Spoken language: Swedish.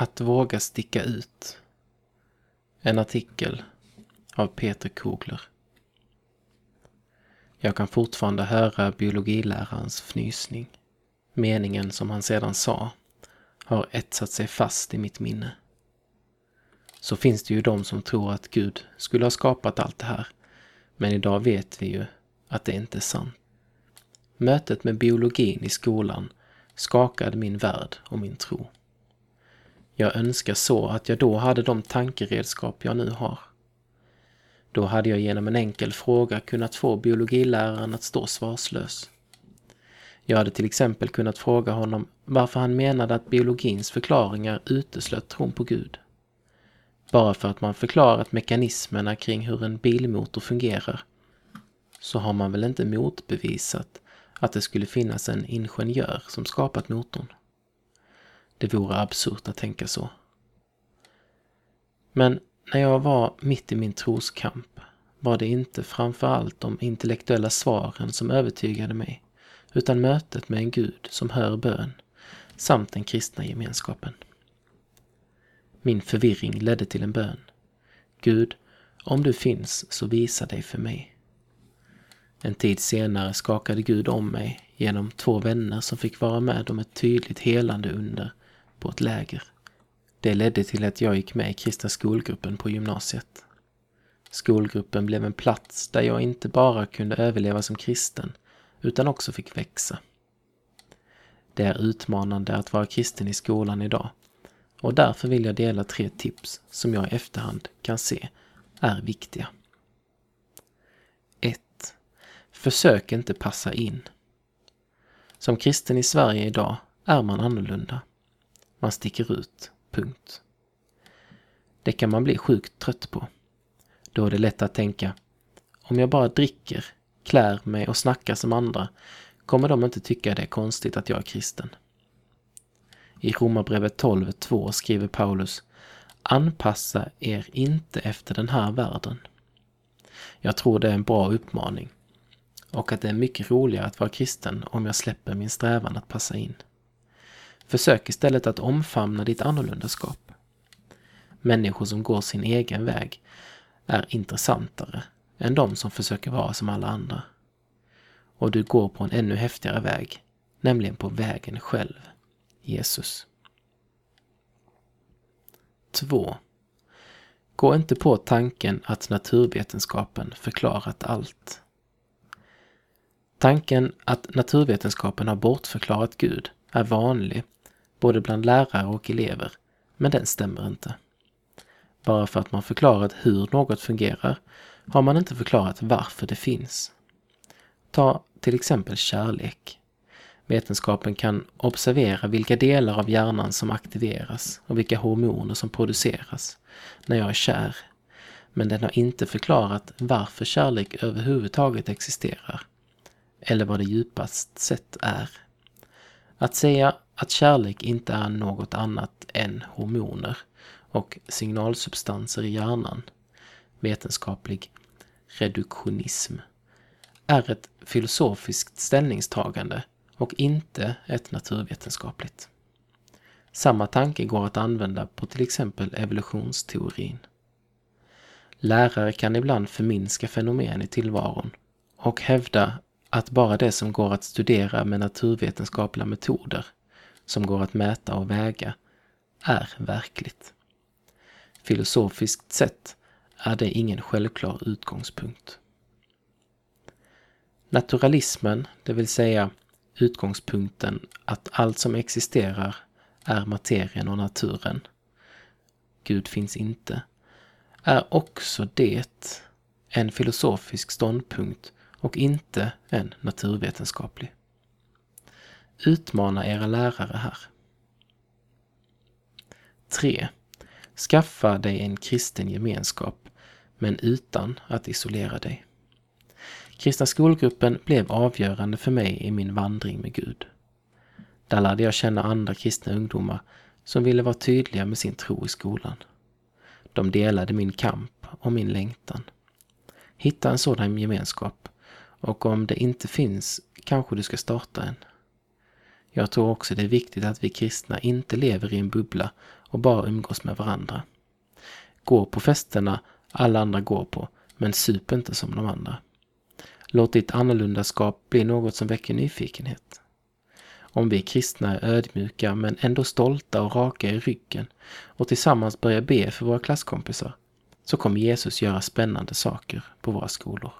Att våga sticka ut. En artikel av Peter Kogler. Jag kan fortfarande höra biologilärarens fnysning. Meningen som han sedan sa har etsat sig fast i mitt minne. Så finns det ju de som tror att Gud skulle ha skapat allt det här. Men idag vet vi ju att det inte är sant. Mötet med biologin i skolan skakade min värld och min tro. Jag önskar så att jag då hade de tankeredskap jag nu har. Då hade jag genom en enkel fråga kunnat få biologiläraren att stå svarslös. Jag hade till exempel kunnat fråga honom varför han menade att biologins förklaringar uteslöt tron på Gud. Bara för att man förklarat mekanismerna kring hur en bilmotor fungerar så har man väl inte motbevisat att det skulle finnas en ingenjör som skapat motorn. Det vore absurt att tänka så. Men när jag var mitt i min troskamp var det inte framför allt de intellektuella svaren som övertygade mig, utan mötet med en Gud som hör bön, samt den kristna gemenskapen. Min förvirring ledde till en bön. Gud, om du finns så visa dig för mig. En tid senare skakade Gud om mig genom två vänner som fick vara med om ett tydligt helande under på ett läger. Det ledde till att jag gick med i kristna skolgruppen på gymnasiet. Skolgruppen blev en plats där jag inte bara kunde överleva som kristen, utan också fick växa. Det är utmanande att vara kristen i skolan idag och därför vill jag dela tre tips som jag i efterhand kan se är viktiga. 1. Försök inte passa in. Som kristen i Sverige idag är man annorlunda. Man sticker ut. Punkt. Det kan man bli sjukt trött på. Då är det lätt att tänka, om jag bara dricker, klär mig och snackar som andra kommer de inte tycka det är konstigt att jag är kristen. I Romarbrevet 12.2 skriver Paulus Anpassa er inte efter den här världen. Jag tror det är en bra uppmaning och att det är mycket roligare att vara kristen om jag släpper min strävan att passa in. Försök istället att omfamna ditt annorlundaskap. Människor som går sin egen väg är intressantare än de som försöker vara som alla andra. Och du går på en ännu häftigare väg, nämligen på vägen själv, Jesus. 2. Gå inte på tanken att naturvetenskapen förklarat allt. Tanken att naturvetenskapen har bortförklarat Gud är vanlig både bland lärare och elever, men den stämmer inte. Bara för att man förklarat hur något fungerar har man inte förklarat varför det finns. Ta till exempel kärlek. Vetenskapen kan observera vilka delar av hjärnan som aktiveras och vilka hormoner som produceras när jag är kär. Men den har inte förklarat varför kärlek överhuvudtaget existerar. Eller vad det djupast sett är. Att säga att kärlek inte är något annat än hormoner och signalsubstanser i hjärnan, vetenskaplig reduktionism, är ett filosofiskt ställningstagande och inte ett naturvetenskapligt. Samma tanke går att använda på till exempel evolutionsteorin. Lärare kan ibland förminska fenomen i tillvaron och hävda att bara det som går att studera med naturvetenskapliga metoder som går att mäta och väga är verkligt. Filosofiskt sett är det ingen självklar utgångspunkt. Naturalismen, det vill säga utgångspunkten att allt som existerar är materien och naturen, Gud finns inte, är också det en filosofisk ståndpunkt och inte en naturvetenskaplig. Utmana era lärare här. 3. Skaffa dig en kristen gemenskap, men utan att isolera dig. Kristna skolgruppen blev avgörande för mig i min vandring med Gud. Där lärde jag känna andra kristna ungdomar som ville vara tydliga med sin tro i skolan. De delade min kamp och min längtan. Hitta en sådan gemenskap och om det inte finns kanske du ska starta en. Jag tror också det är viktigt att vi kristna inte lever i en bubbla och bara umgås med varandra. Gå på festerna alla andra går på, men sup inte som de andra. Låt ditt annorlundaskap bli något som väcker nyfikenhet. Om vi kristna är ödmjuka men ändå stolta och raka i ryggen och tillsammans börjar be för våra klasskompisar så kommer Jesus göra spännande saker på våra skolor.